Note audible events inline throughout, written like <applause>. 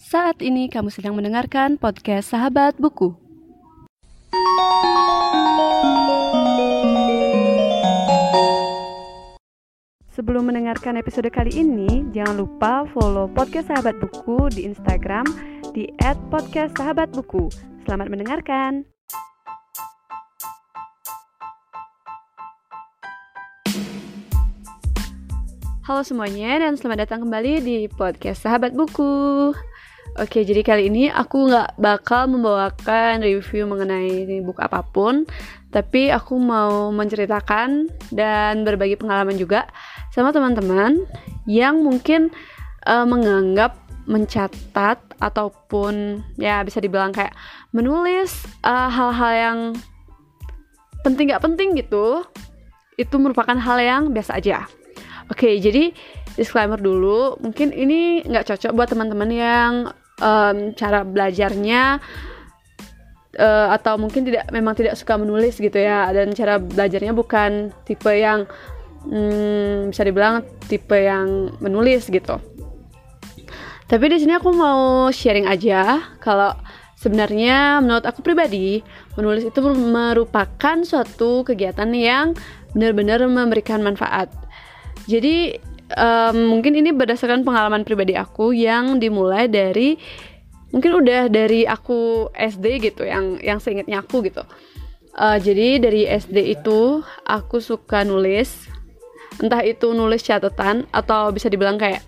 Saat ini kamu sedang mendengarkan podcast Sahabat Buku. Sebelum mendengarkan episode kali ini, jangan lupa follow podcast Sahabat Buku di Instagram di @podcastsahabatbuku. Selamat mendengarkan. Halo semuanya dan selamat datang kembali di podcast Sahabat Buku. Oke, jadi kali ini aku nggak bakal membawakan review mengenai buku apa pun, tapi aku mau menceritakan dan berbagi pengalaman juga sama teman-teman yang mungkin uh, menganggap mencatat ataupun ya bisa dibilang kayak menulis eh, hal-hal uh, yang penting gak penting gitu, itu merupakan hal yang biasa aja. Oke, jadi disclaimer dulu, mungkin ini nggak cocok buat teman-teman yang um, cara belajarnya uh, atau mungkin tidak memang tidak suka menulis gitu ya dan cara belajarnya bukan tipe yang um, bisa dibilang tipe yang menulis gitu. Tapi di sini aku mau sharing aja kalau sebenarnya menurut aku pribadi menulis itu merupakan suatu kegiatan yang benar-benar memberikan manfaat. Jadi um, mungkin ini berdasarkan pengalaman pribadi aku yang dimulai dari mungkin udah dari aku SD gitu yang yang seingatnya aku gitu. Uh, jadi dari SD itu aku suka nulis. Entah itu nulis catatan atau bisa dibilang kayak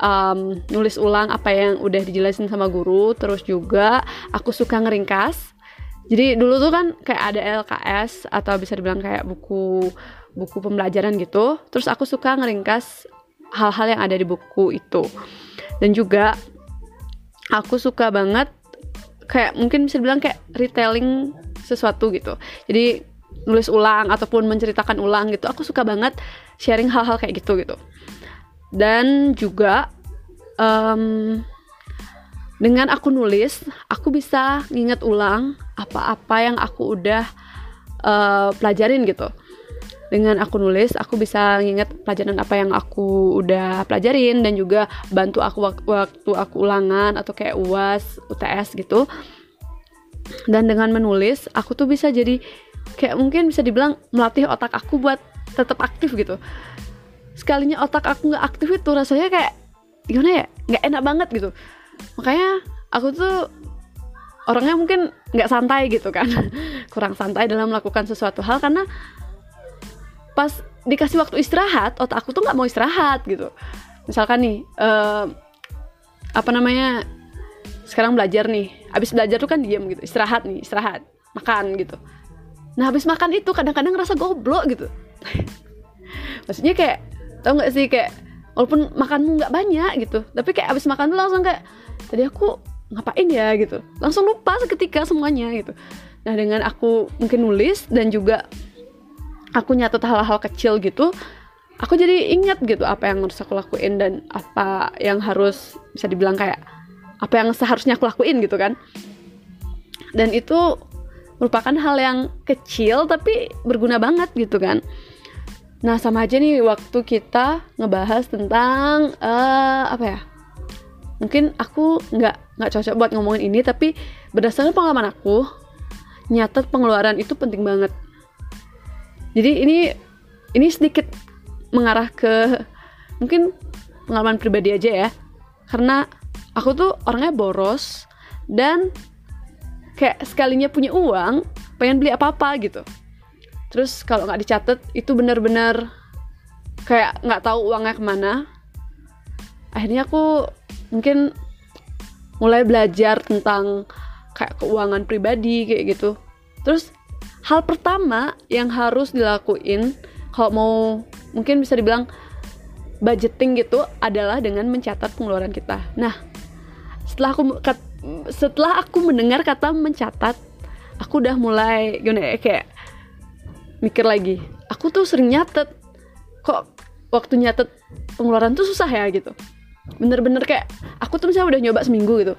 um, nulis ulang apa yang udah dijelasin sama guru. Terus juga aku suka ngeringkas. Jadi dulu tuh kan kayak ada LKS atau bisa dibilang kayak buku buku pembelajaran gitu. Terus aku suka ngeringkas hal-hal yang ada di buku itu. Dan juga aku suka banget kayak mungkin bisa bilang kayak retelling sesuatu gitu. Jadi nulis ulang ataupun menceritakan ulang gitu aku suka banget sharing hal-hal kayak gitu gitu. Dan juga um, dengan aku nulis aku bisa nginget ulang apa-apa yang aku udah uh, pelajarin gitu dengan aku nulis aku bisa nginget pelajaran apa yang aku udah pelajarin dan juga bantu aku waktu aku ulangan atau kayak UAS, UTS gitu. Dan dengan menulis aku tuh bisa jadi kayak mungkin bisa dibilang melatih otak aku buat tetap aktif gitu. Sekalinya otak aku nggak aktif itu rasanya kayak gimana ya nggak enak banget gitu. Makanya aku tuh orangnya mungkin nggak santai gitu kan <laughs> kurang santai dalam melakukan sesuatu hal karena pas dikasih waktu istirahat otak aku tuh nggak mau istirahat gitu. Misalkan nih uh, apa namanya sekarang belajar nih. Abis belajar tuh kan diem gitu istirahat nih istirahat makan gitu. Nah habis makan itu kadang-kadang ngerasa goblok gitu. <laughs> Maksudnya kayak tau nggak sih kayak walaupun makanmu nggak banyak gitu. Tapi kayak abis makan tuh langsung kayak tadi aku ngapain ya? gitu. Langsung lupa seketika semuanya gitu. Nah dengan aku mungkin nulis dan juga aku nyatet hal-hal kecil gitu aku jadi ingat gitu apa yang harus aku lakuin dan apa yang harus bisa dibilang kayak apa yang seharusnya aku lakuin gitu kan. Dan itu merupakan hal yang kecil tapi berguna banget gitu kan. Nah sama aja nih waktu kita ngebahas tentang uh, apa ya mungkin aku nggak nggak cocok buat ngomongin ini tapi berdasarkan pengalaman aku nyatet pengeluaran itu penting banget jadi ini ini sedikit mengarah ke mungkin pengalaman pribadi aja ya. Karena aku tuh orangnya boros dan kayak sekalinya punya uang pengen beli apa-apa gitu. Terus kalau nggak dicatat itu benar-benar kayak nggak tahu uangnya ke mana. Akhirnya aku mungkin mulai belajar tentang kayak keuangan pribadi kayak gitu. Terus hal pertama yang harus dilakuin kalau mau mungkin bisa dibilang budgeting gitu adalah dengan mencatat pengeluaran kita. Nah, setelah aku setelah aku mendengar kata mencatat, aku udah mulai gimana ya kayak mikir lagi. Aku tuh sering nyatet. Kok waktu nyatet pengeluaran tuh susah ya gitu. Bener-bener kayak aku tuh misalnya udah nyoba seminggu gitu.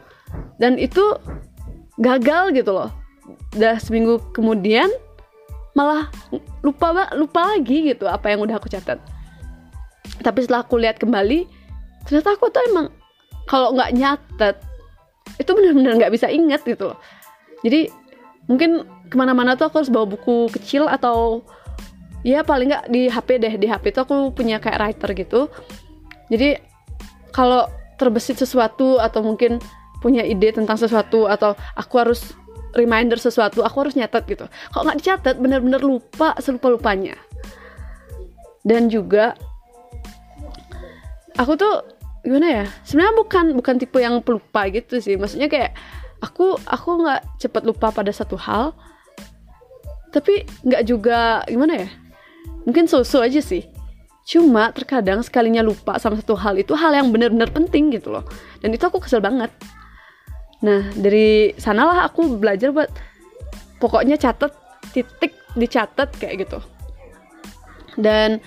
Dan itu gagal gitu loh udah seminggu kemudian malah lupa lupa lagi gitu apa yang udah aku catat. Tapi setelah aku lihat kembali ternyata aku tuh emang kalau nggak nyatet itu benar-benar nggak bisa inget gitu loh. Jadi mungkin ke mana-mana tuh aku harus bawa buku kecil atau ya paling nggak di HP deh di HP tuh aku punya kayak writer gitu. Jadi kalau terbesit sesuatu atau mungkin punya ide tentang sesuatu atau aku harus reminder sesuatu aku harus nyatet gitu. Kalau nggak dicatat bener-bener lupa selupa lupanya dan juga aku tuh gimana ya sebenarnya bukan bukan tipe yang pelupa gitu sih. Maksudnya kayak aku aku nggak cepat lupa pada satu hal. Tapi nggak juga gimana ya mungkin so-so aja sih. Cuma terkadang sekalinya lupa sama satu hal itu hal yang benar-benar penting gitu loh. Dan itu aku kesel banget nah dari sanalah aku belajar buat pokoknya catat titik dicatat kayak gitu. Dan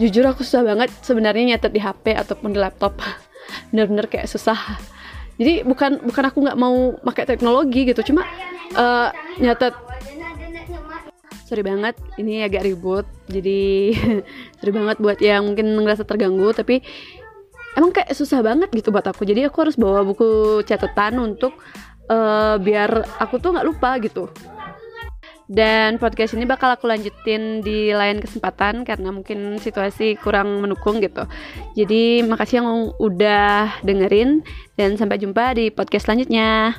jujur aku susah banget sebenarnya nyatet di HP ataupun di laptop. <laughs> Bener-bener kayak susah. Jadi bukan bukan aku nggak mau pakai teknologi gitu cuma uh, nyatet. Sorry banget ini agak ribut jadi <laughs> sorry banget buat yang mungkin ngerasa terganggu tapi emang kayak susah banget gitu buat aku jadi aku harus bawa buku catatan untuk uh, biar aku tuh nggak lupa gitu dan podcast ini bakal aku lanjutin di lain kesempatan karena mungkin situasi kurang mendukung gitu. Jadi makasih yang udah dengerin dan sampai jumpa di podcast selanjutnya.